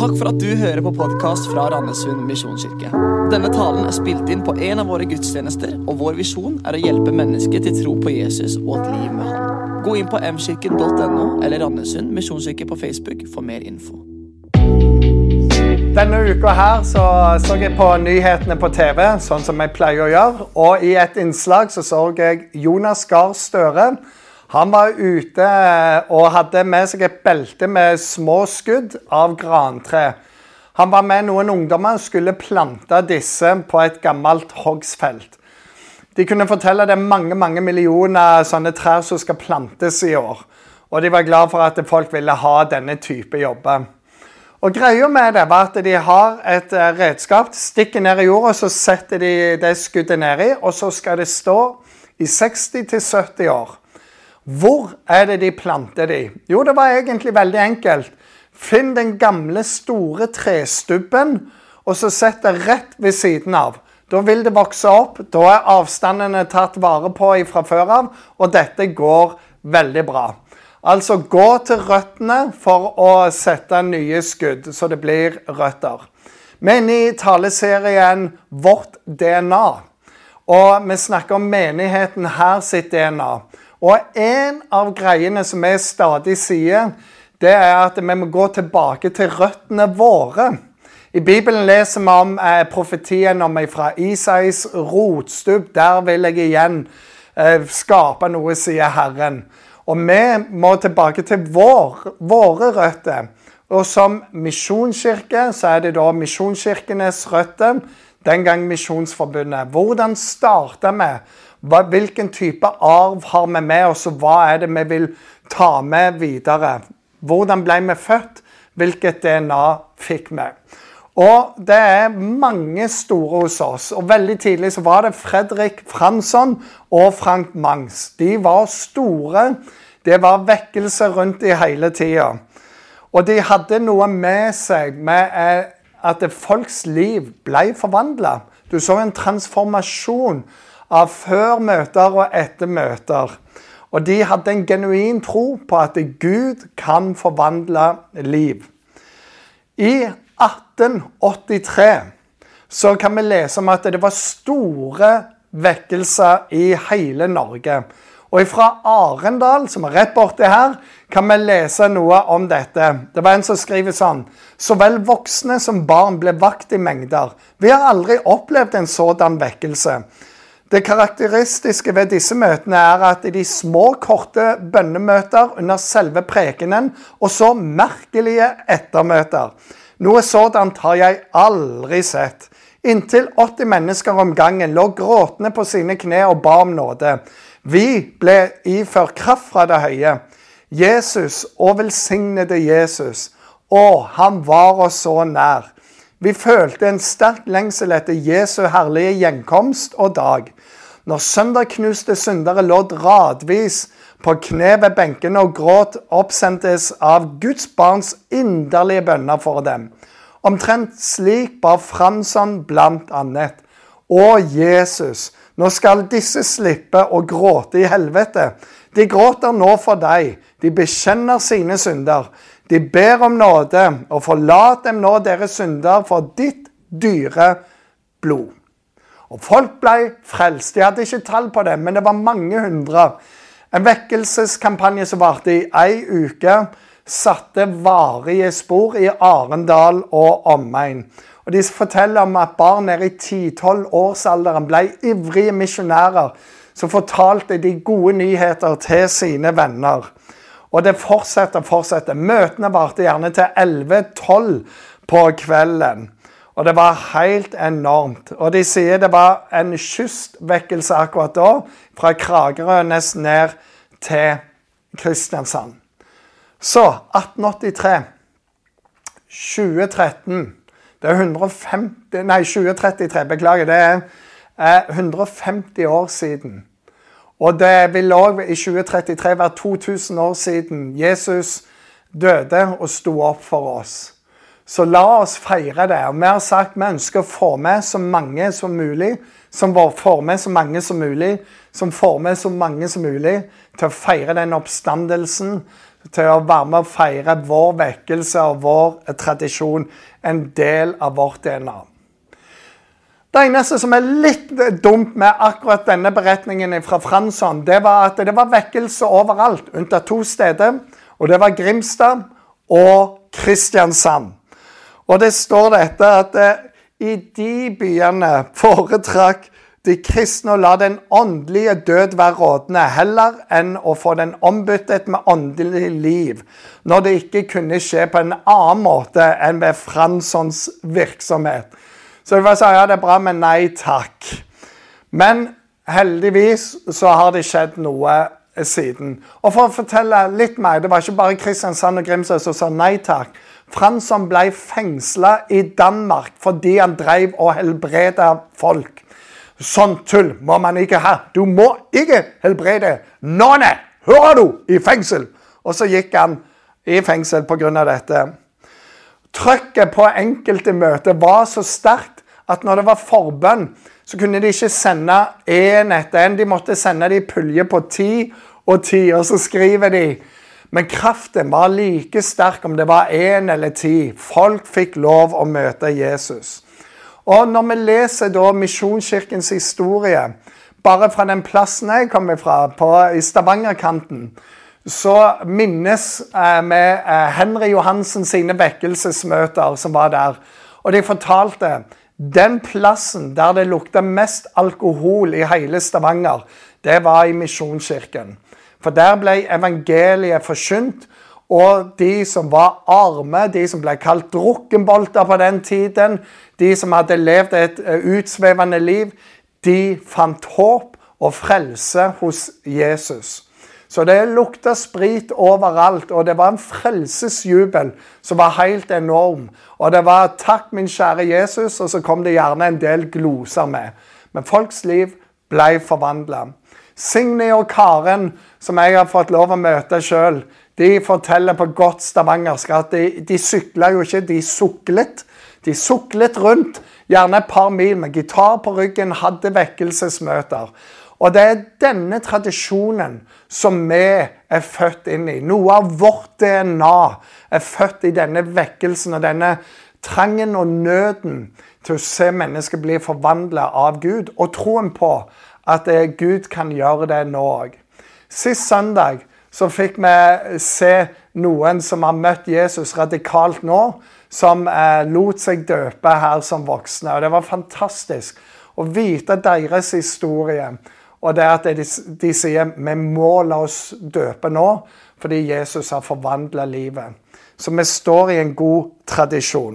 Takk for at du hører på podkast fra Randesund misjonskirke. Denne talen er spilt inn på en av våre gudstjenester, og vår visjon er å hjelpe mennesker til tro på Jesus og et liv med Han. Gå inn på mkirken.no eller Randesund misjonskirke på Facebook for mer info. Denne uka her så, så jeg på nyhetene på TV, sånn som jeg pleier å gjøre. Og i et innslag så så jeg Jonas Gahr Støre han var ute og hadde med seg et belte med små skudd av grantre. Han var med noen ungdommer og skulle plante disse på et gammelt hogstfelt. De kunne fortelle det er mange mange millioner sånne trær som skal plantes i år. Og de var glad for at folk ville ha denne type jobber. Og Greia med det var at de har et eh, redskap, stikker ned i jorda, så setter de det skuddet nedi, og så skal det stå i 60-70 år. Hvor er det de planter de? Jo, det var egentlig veldig enkelt. Finn den gamle, store trestubben, og så sett det rett ved siden av. Da vil det vokse opp. Da er avstandene tatt vare på fra før av, og dette går veldig bra. Altså gå til røttene for å sette nye skudd, så det blir røtter. Er i taleserien Vårt DNA. Og vi snakker om menigheten her sitt DNA. Og en av greiene som vi stadig sier, det er at vi må gå tilbake til røttene våre. I Bibelen leser vi om eh, profetien om meg fra Isais rotstubb. Der vil jeg igjen eh, skape noe, sier Herren. Og vi må tilbake til vår, våre røtter. Og som misjonskirke så er det da Misjonskirkenes røtter, den gang Misjonsforbundet. Hvordan starta vi? Hvilken type arv har vi med oss, og hva er det vi vil ta med videre? Hvordan ble vi født? Hvilket DNA fikk vi? Og det er mange store hos oss. Og veldig tidlig så var det Fredrik Fransson og Frank Mangs. De var store. Det var vekkelse rundt i hele tida. Og de hadde noe med seg med at folks liv ble forvandla. Du så en transformasjon av før møter og etter møter. Og de hadde en genuin tro på at Gud kan forvandle liv. I 1883 så kan vi lese om at det var store vekkelser i hele Norge. Og fra Arendal, som er rett borti her, kan vi lese noe om dette. Det var en som skriver sånn Så vel voksne som barn ble vakt i mengder. Vi har aldri opplevd en sådan vekkelse. Det karakteristiske ved disse møtene er at de små, korte bønnemøter under selve prekenen, og så merkelige ettermøter. Noe sådant har jeg aldri sett. Inntil 80 mennesker om gangen lå gråtende på sine kne og ba om nåde. Vi ble iført kraft fra det høye. Jesus og velsignede Jesus. Å, han var oss så nær. Vi følte en sterk lengsel etter Jesu herlige gjenkomst og dag. Når søndagknuste syndere lå radvis på kne ved benkene og gråt, oppsendtes av Guds barns inderlige bønner for dem. Omtrent slik ba Fransson blant annet. Å, Jesus, nå skal disse slippe å gråte i helvete. De gråter nå for deg. De bekjenner sine synder. De ber om nåde, og forlat dem nå deres synder for ditt dyre blod. Og folk ble frelst. De hadde ikke tall på det, men det var mange hundre. En vekkelseskampanje som varte i ei uke, satte varige spor i Arendal og omegn. Og De forteller om at barn nede i 10-12-årsalderen ble ivrige misjonærer som fortalte de gode nyheter til sine venner. Og det fortsetter og fortsetter. Møtene varte gjerne til 11-12 på kvelden. Og det var helt enormt. Og de sier det var en kystvekkelse akkurat da, fra Kragerø ned til Kristiansand. Så 1883. 2013. Det er 150 Nei, 2033. Beklager. Det er 150 år siden. Og det vil òg i 2033 være 2000 år siden Jesus døde og sto opp for oss. Så la oss feire det. Og vi har sagt vi ønsker å få med så mange som mulig. Som får med så mange som mulig. Som får med så mange som mulig til å feire den oppstandelsen til å være med og feire vår vekkelse og vår tradisjon. En del av vårt DNA. Det eneste som er litt dumt med akkurat denne beretningen fra Fransson, det var at det var vekkelse overalt, unntatt to steder. Og det var Grimstad og Kristiansand. Og det står dette at eh, i de byene foretrakk de kristne å la den åndelige død være rådende, heller enn å få den ombyttet med åndelig liv, når det ikke kunne skje på en annen måte enn ved Franssons virksomhet. Så det var sånn, ja, det er bra, men nei takk. Men heldigvis så har det skjedd noe siden. Og for å fortelle litt mer, det var ikke bare Kristiansand og Grimstad som sa nei takk. Fransson ble fengsla i Danmark fordi han drev og helbreda folk. Sånn tull må man ikke ha. Du må ikke helbrede noen! Hører du? I fengsel! Og så gikk han i fengsel pga. dette. Trøkket på enkelte møter var så sterkt at når det var forbønn, så kunne de ikke sende én etter én. De måtte sende de puljer på ti og ti, og så skriver de men kraften var like sterk om det var én eller ti. Folk fikk lov å møte Jesus. Og når vi leser da Misjonskirkens historie, bare fra den plassen jeg kommer fra, på, i Stavangerkanten, så minnes eh, vi eh, Henry Johansen sine vekkelsesmøter som var der. Og de fortalte den plassen der det lukta mest alkohol i hele Stavanger, det var i Misjonskirken. For der ble evangeliet forkynt. Og de som var arme, de som ble kalt drukkenbolter på den tiden, de som hadde levd et eh, utsvevende liv, de fant håp og frelse hos Jesus. Så det lukta sprit overalt, og det var en frelsesjubel som var helt enorm. Og det var 'takk, min kjære Jesus', og så kom det gjerne en del gloser med. Men folks liv ble forvandla. Signy og Karen, som jeg har fått lov å møte sjøl, de forteller på godt stavangersk at de, de sykla jo ikke, de suklet. De suklet rundt, gjerne et par mil med gitar på ryggen, hadde vekkelsesmøter. Og det er denne tradisjonen som vi er født inn i. Noe av vårt DNA er født i denne vekkelsen og denne trangen og nøden til å se mennesker bli forvandla av Gud, og troen på at Gud kan gjøre det nå òg. Sist søndag så fikk vi se noen som har møtt Jesus radikalt nå, som eh, lot seg døpe her som voksne. Og Det var fantastisk å vite deres historie. Og det at de, de sier vi må la oss døpe nå fordi Jesus har forvandla livet. Så vi står i en god tradisjon.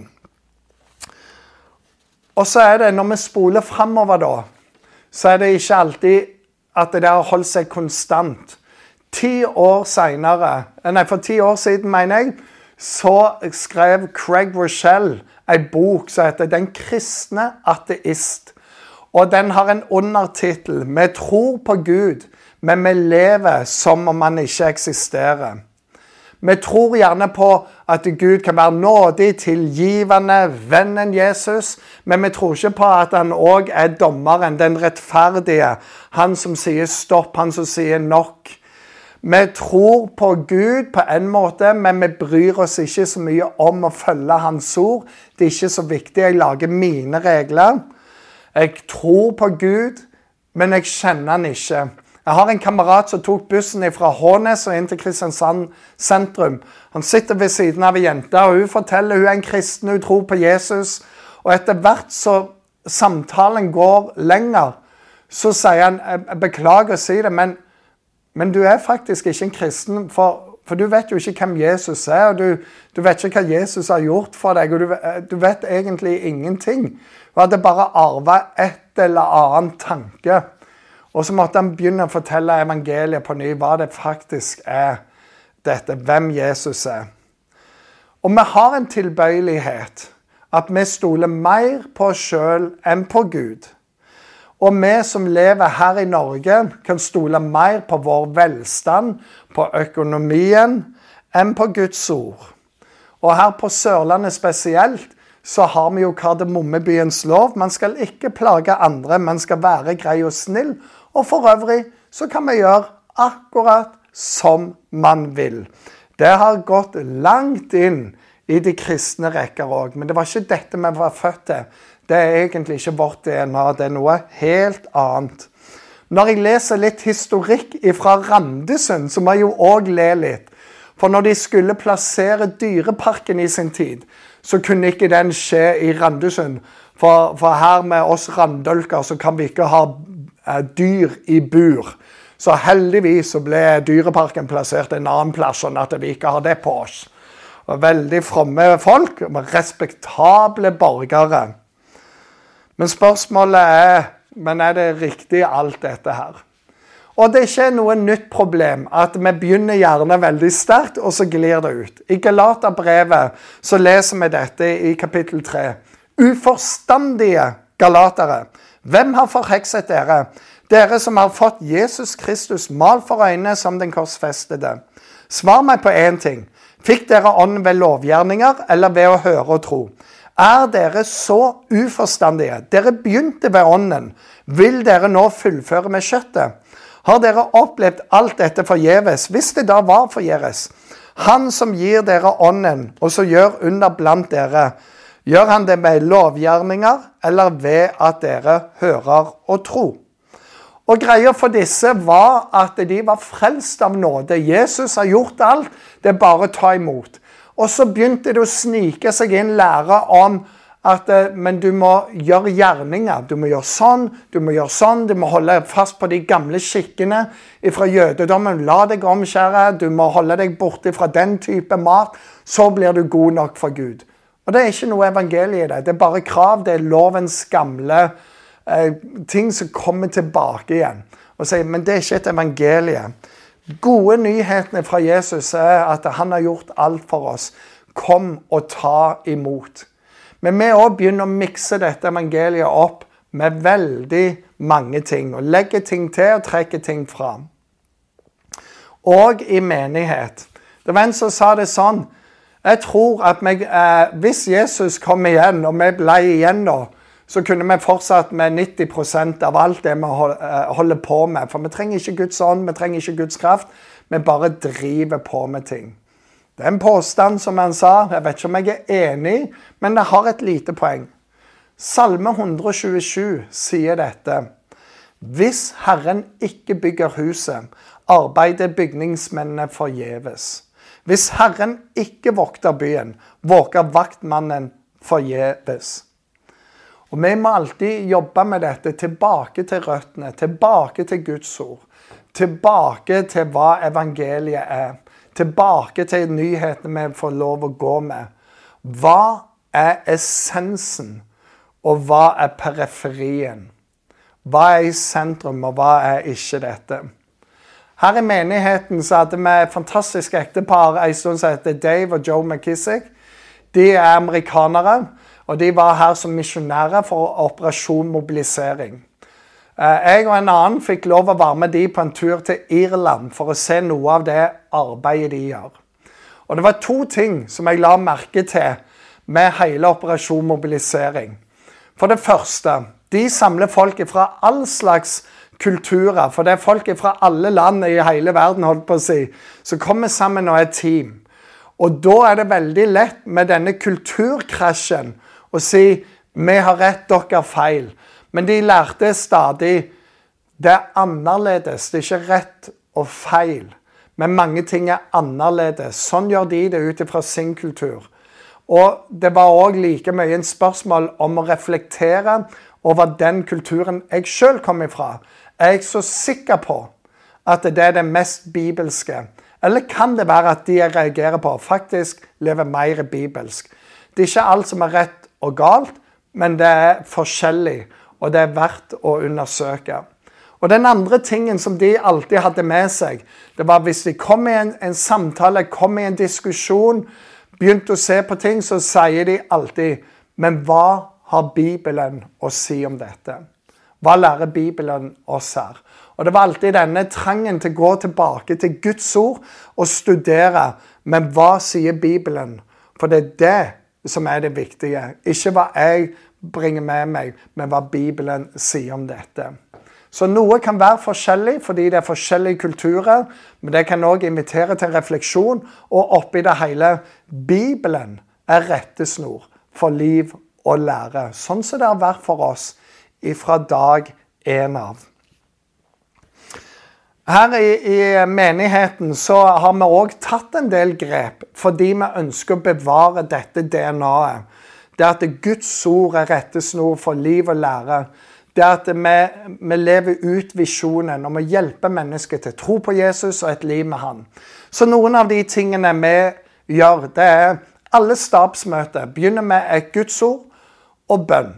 Og så er det, når vi spoler framover, da, så er det ikke alltid at det har holdt seg konstant. Ti år senere, nei, For ti år siden, mener jeg, så skrev Craig Rochelle ei bok som heter 'Den kristne ateist'. Og Den har en undertittel 'Vi tror på Gud, men vi lever som om han ikke eksisterer'. Vi tror gjerne på at Gud kan være nådig, tilgivende, vennen Jesus. Men vi tror ikke på at han òg er dommeren, den rettferdige. Han som sier stopp, han som sier nok. Vi tror på Gud på en måte, men vi bryr oss ikke så mye om å følge Hans ord. Det er ikke så viktig. Jeg lager mine regler. Jeg tror på Gud, men jeg kjenner han ikke. Jeg har en kamerat som tok bussen fra Hånes og inn til Kristiansand sentrum. Han sitter ved siden av ei jente, og hun forteller hun er en kristen, hun tror på Jesus. Og etter hvert så samtalen går lenger, så sier han jeg beklager å si det, men, men du er faktisk ikke en kristen. For, for, du vet jo ikke hvem Jesus er, og du, du, vet ikke hva Jesus har gjort for deg. og Du, du vet egentlig ingenting. Du hadde bare arva et eller annet tanke. Og så måtte han begynne å fortelle evangeliet på ny, hva det faktisk er dette, hvem Jesus er. Og vi har en tilbøyelighet at vi stoler mer på oss sjøl enn på Gud. Og vi som lever her i Norge, kan stole mer på vår velstand, på økonomien, enn på Guds ord. Og her på Sørlandet spesielt så har vi jo Kardemommebyens lov. Man skal ikke plage andre, man skal være grei og snill. Og for øvrig så kan vi gjøre akkurat som man vil. Det har gått langt inn i de kristne rekker òg. Men det var ikke dette vi var født til. Det er egentlig ikke vårt DNA. Det er noe helt annet. Når jeg leser litt historikk fra Randesund, så må jeg jo òg le litt. For når de skulle plassere Dyreparken i sin tid, så kunne ikke den skje i Randesund. For, for her med oss randølker så kan vi ikke ha eh, dyr i bur. Så heldigvis så ble Dyreparken plassert en annen plass, sånn at vi ikke har det på oss. Veldig fromme folk, respektable borgere. Men spørsmålet er men er det riktig, alt dette her? Og det er ikke noe nytt problem at vi begynner gjerne veldig sterkt, og så glir det ut. I Galaterbrevet så leser vi dette i kapittel 3. Uforstandige galatere, hvem har forhekset dere? Dere som har fått Jesus Kristus malt for øynene som den korsfestede. Svar meg på én ting. Fikk dere ånden ved lovgjerninger eller ved å høre og tro? Er dere så uforstandige? Dere begynte ved ånden. Vil dere nå fullføre med kjøttet? Har dere opplevd alt dette forgjeves, hvis det da var forgjeves? Han som gir dere ånden, og så gjør under blant dere, gjør han det med lovgjerninger eller ved at dere hører og tror? Og greia for disse var at de var frelst av nåde. Jesus har gjort alt. Det er bare å ta imot. Og så begynte det å snike seg inn lære om at eh, men du må gjøre gjerninger. Du må gjøre sånn, du må gjøre sånn. Du må holde fast på de gamle skikkene fra jødedommen. La deg omskjære. Du må holde deg borte fra den type mat. Så blir du god nok for Gud. Og Det er ikke noe evangelie i det. Det er bare krav. Det er lovens gamle eh, ting som kommer tilbake igjen. Og sier, Men det er ikke et evangelie gode nyhetene fra Jesus er at han har gjort alt for oss. Kom og ta imot. Men vi òg begynner å mikse dette evangeliet opp med veldig mange ting. Og legger ting til og trekker ting fram. Og i menighet. Det var en som sa det sånn Jeg tror at vi, eh, hvis Jesus kom igjen, og vi ble igjen da, så kunne vi fortsatt med 90% av alt det vi eh, holder på med. For vi trenger ikke Guds ånd, vi trenger ikke Guds kraft. Vi bare driver på med ting. Det er en påstand, som han sa. Jeg vet ikke om jeg er enig, men det har et lite poeng. Salme 127 sier dette. Hvis Herren ikke bygger huset, arbeider bygningsmennene forgjeves. Hvis Herren ikke vokter byen, våker vaktmannen forgjeves. Og Vi må alltid jobbe med dette tilbake til røttene, tilbake til Guds ord. Tilbake til hva evangeliet er. Tilbake til nyhetene vi får lov å gå med. Hva er essensen, og hva er periferien? Hva er i sentrum, og hva er ikke dette? Her i menigheten så hadde vi et fantastisk ektepar en stund som heter Dave og Joe McKissick. De er amerikanere. Og de var her som misjonærer for Operasjon mobilisering. Eh, jeg og en annen fikk lov å være med de på en tur til Irland for å se noe av det arbeidet de gjør. Og Det var to ting som jeg la merke til med hele Operasjon mobilisering. For det første, de samler folk fra all slags kulturer. For det er folk fra alle land i hele verden holdt på å si, som kommer sammen og er team. Og da er det veldig lett med denne kulturkrasjen og si 'Vi har rett, dere har feil'. Men de lærte stadig det er annerledes. Det er ikke rett og feil. Men mange ting er annerledes. Sånn gjør de det ut ifra sin kultur. Og det var òg like mye en spørsmål om å reflektere over den kulturen jeg sjøl kom ifra. Er jeg så sikker på at det er det mest bibelske? Eller kan det være at de jeg reagerer på, faktisk lever mer bibelsk? Det er ikke alt som er rett og galt, men det er forskjellig, og det er verdt å undersøke. Og Den andre tingen som de alltid hadde med seg, det var hvis de kom i en, en samtale, kom i en diskusjon, begynte å se på ting, så sier de alltid Men hva har Bibelen å si om dette? Hva lærer Bibelen oss her? Og Det var alltid denne trangen til å gå tilbake til Guds ord og studere. Men hva sier Bibelen? For det er det som er det viktige. Ikke hva jeg bringer med meg, men hva Bibelen sier om dette. Så noe kan være forskjellig fordi det er forskjellige kulturer, men det kan òg invitere til refleksjon. Og oppi det hele Bibelen er rettesnor for liv og lære. Sånn som det har vært for oss fra dag én av. Her i, i, menigheten så har vi òg tatt en del grep fordi vi ønsker å bevare dette DNA-et. Det at Guds ord er rettesnor for liv og lære. Det at vi, vi lever ut visjonen om å hjelpe mennesker til tro på Jesus og et liv med han. Så noen av de tingene vi gjør, det er alle stabsmøter begynner med et Guds ord og bønn.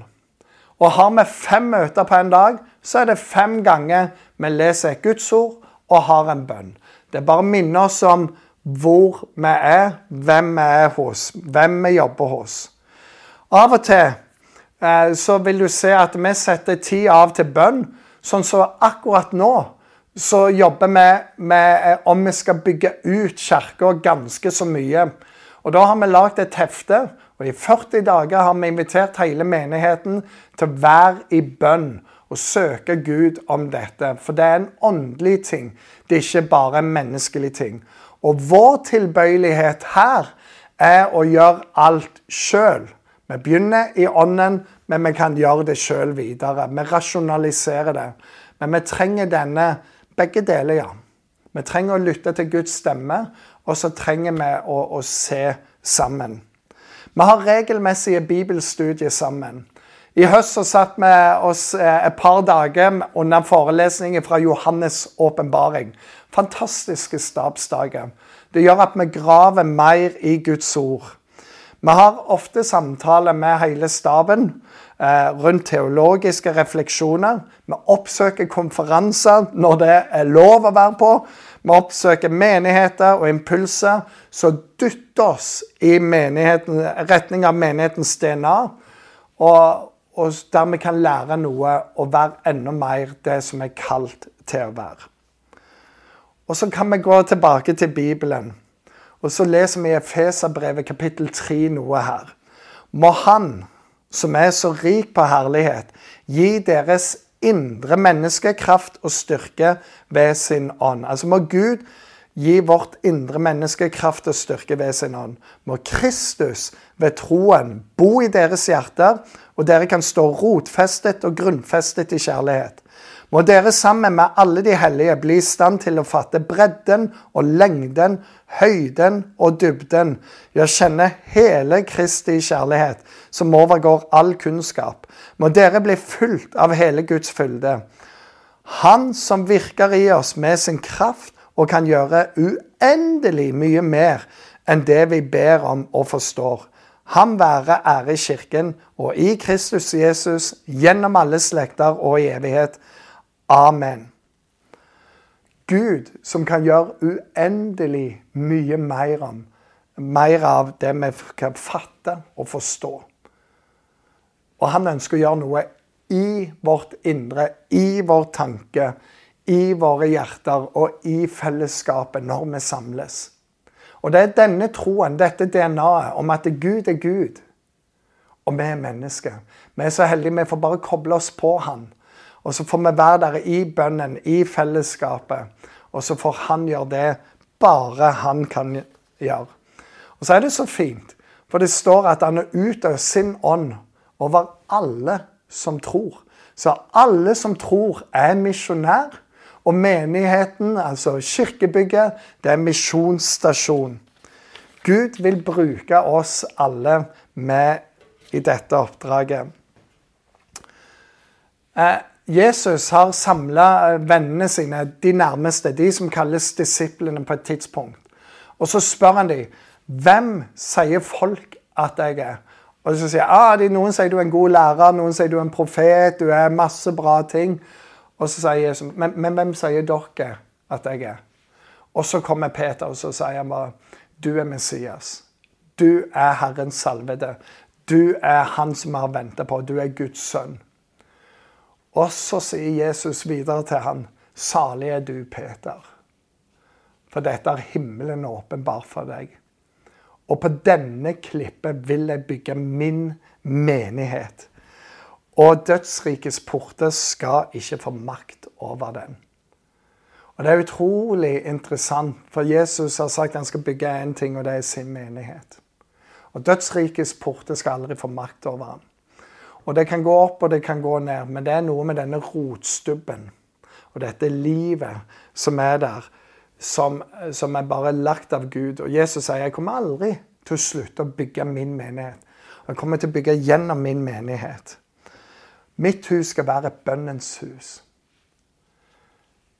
Og har vi fem møter på en dag, så er det fem ganger vi leser et Guds ord og har en bønn. Det bare å minne oss om hvor vi er, hvem vi er hos, hvem vi jobber hos. Av og til eh, så vil du se at vi setter tid av til bønn. Sånn som så akkurat nå så jobber vi med eh, om vi skal bygge ut kirka ganske så mye. Og Da har vi lagd et hefte, og i 40 dager har vi invitert hele menigheten til å være i bønn og søke Gud om dette. For det er en åndelig ting, det er ikke bare en menneskelig ting. Og vår tilbøyelighet her er å gjøre alt sjøl. Vi begynner i ånden, men vi kan gjøre det sjøl videre. Vi rasjonaliserer det. Men vi trenger denne begge deler, ja. Vi trenger å lytte til Guds stemme, og så trenger vi å, å se sammen. Vi har regelmessige bibelstudier sammen. I høst så satt vi oss eh, et par dager under forelesninger fra Johannes' åpenbaring. Fantastiske stabsdager. Det gjør at vi graver mer i Guds ord. Vi har ofte samtaler med hele staben eh, rundt teologiske refleksjoner. Vi oppsøker konferanser når det er lov å være på. Vi oppsøker menigheter og impulser som dytter oss i retning av menighetens DNA. Og og der vi kan lære noe og være enda mer det som er kalt til å være. Og Så kan vi gå tilbake til Bibelen, og så leser vi i Efeserbrevet kapittel 3 noe her. Må Han, som er så rik på herlighet, gi deres indre menneske kraft og styrke ved sin ånd. Altså må Gud Gi vårt indre menneske kraft og styrke ved sin ånd. Må Kristus ved troen bo i deres hjerter, og dere kan stå rotfestet og grunnfestet i kjærlighet. Må dere sammen med alle de hellige bli i stand til å fatte bredden og lengden, høyden og dybden, ja, kjenne hele Kristi kjærlighet, som overgår all kunnskap. Må dere bli fulgt av hele Guds fylde. Han som virker i oss med sin kraft, og kan gjøre uendelig mye mer enn det vi ber om og forstår. Ham være ære i Kirken og i Kristus Jesus gjennom alle slekter og i evighet. Amen. Gud som kan gjøre uendelig mye mer, om, mer av det vi kan fatte og forstå. Og han ønsker å gjøre noe i vårt indre, i vår tanke, i våre hjerter og i fellesskapet når vi samles. Og det er denne troen, dette DNA-et, om at Gud er Gud, og vi er mennesker. Vi er så heldige vi får bare koble oss på Han. Og så får vi være der i bønnen, i fellesskapet. Og så får Han gjøre det bare Han kan gjøre. Og så er det så fint, for det står at Han er utøvd sin ånd over alle som tror. Så alle som tror, er misjonær. Og menigheten, altså kirkebygget, det er misjonsstasjon. Gud vil bruke oss alle med i dette oppdraget. Eh, Jesus har samla eh, vennene sine, de nærmeste, de som kalles disiplene, på et tidspunkt. Og så spør han dem hvem sier folk at jeg er. Og så sier ah, Noen sier du er en god lærer, noen sier du er en profet, du er masse bra ting. Og så sier Jesus, men, men hvem sier dere at jeg er? Og så kommer Peter og så sier han bare, du er Messias. Du er Herrens salvede. Du er han som vi har venta på. Du er Guds sønn. Og så sier Jesus videre til han, salig er du, Peter. For dette er himmelen åpenbar for deg. Og på denne klippet vil jeg bygge min menighet. Og dødsrikets porter skal ikke få makt over den. Og Det er utrolig interessant, for Jesus har sagt han skal bygge én ting, og det er sin menighet. Og Dødsrikets porter skal aldri få makt over ham. Og Det kan gå opp og det kan gå ned, men det er noe med denne rotstubben og dette livet som er der, som, som er bare lagt av Gud. Og Jesus sier jeg kommer aldri til å slutte å bygge min menighet. Jeg kommer til å bygge gjennom min menighet. Mitt hus skal være bønnens hus.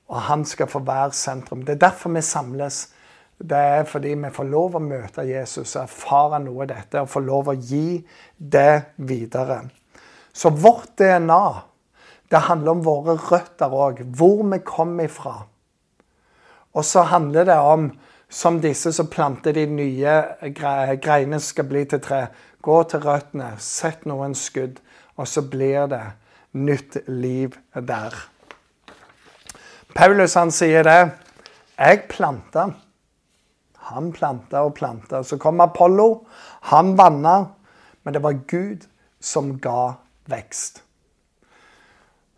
Og han skal få være sentrum. Det er derfor vi samles. Det er fordi vi får lov å møte Jesus og erfare noe av dette og får lov å gi det videre. Så vårt DNA det handler om våre røtter òg, hvor vi kommer ifra. Og så handler det om, som disse som planter de nye greiene skal bli til tre, gå til røttene, sett noen skudd, og så blir det nytt liv der. Paulus han sier det. Jeg planta. Han planta og planta. Så kom Apollo. Han vanna. Men det var Gud som ga vekst.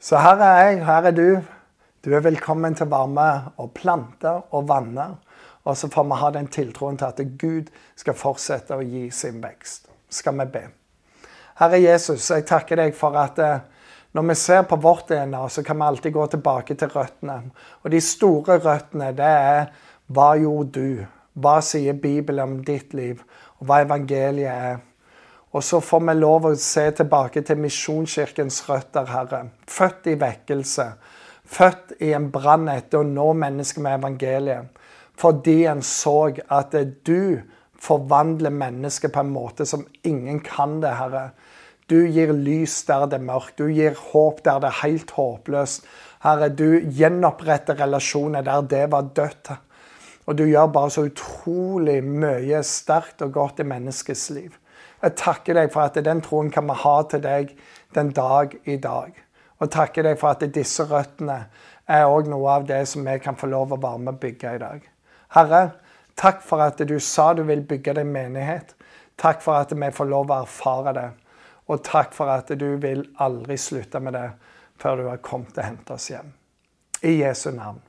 Så her er jeg, her er du. Du er velkommen til å være med og plante og vanne. Og så får vi ha den tiltroen til at Gud skal fortsette å gi sin vekst. Skal vi be. Herre Jesus, jeg takker deg for at eh, når vi ser på vårt DNA, så kan vi alltid gå tilbake til røttene. Og de store røttene, det er hva gjorde du? Hva sier Bibelen om ditt liv? Og hva evangeliet er? Og så får vi lov å se tilbake til Misjonskirkens røtter, Herre. Født i vekkelse. Født i en brann etter å nå mennesker med evangeliet. Fordi en så at du forvandler mennesket på en måte som ingen kan det, Herre. Du gir lys der det er mørkt. Du gir håp der det er helt håpløst. Herre, du gjenoppretter relasjoner der det var dødt. Og du gjør bare så utrolig mye sterkt og godt i menneskets liv. Jeg takker deg for at den troen kan vi ha til deg den dag i dag. Og takker deg for at disse røttene er òg noe av det som vi kan få lov å være med og bygge i dag. Herre, takk for at du sa du vil bygge din menighet. Takk for at vi får lov å erfare det. Og takk for at du vil aldri slutte med det før du har kommet og hentet oss hjem. I Jesu navn.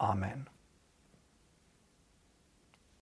Amen.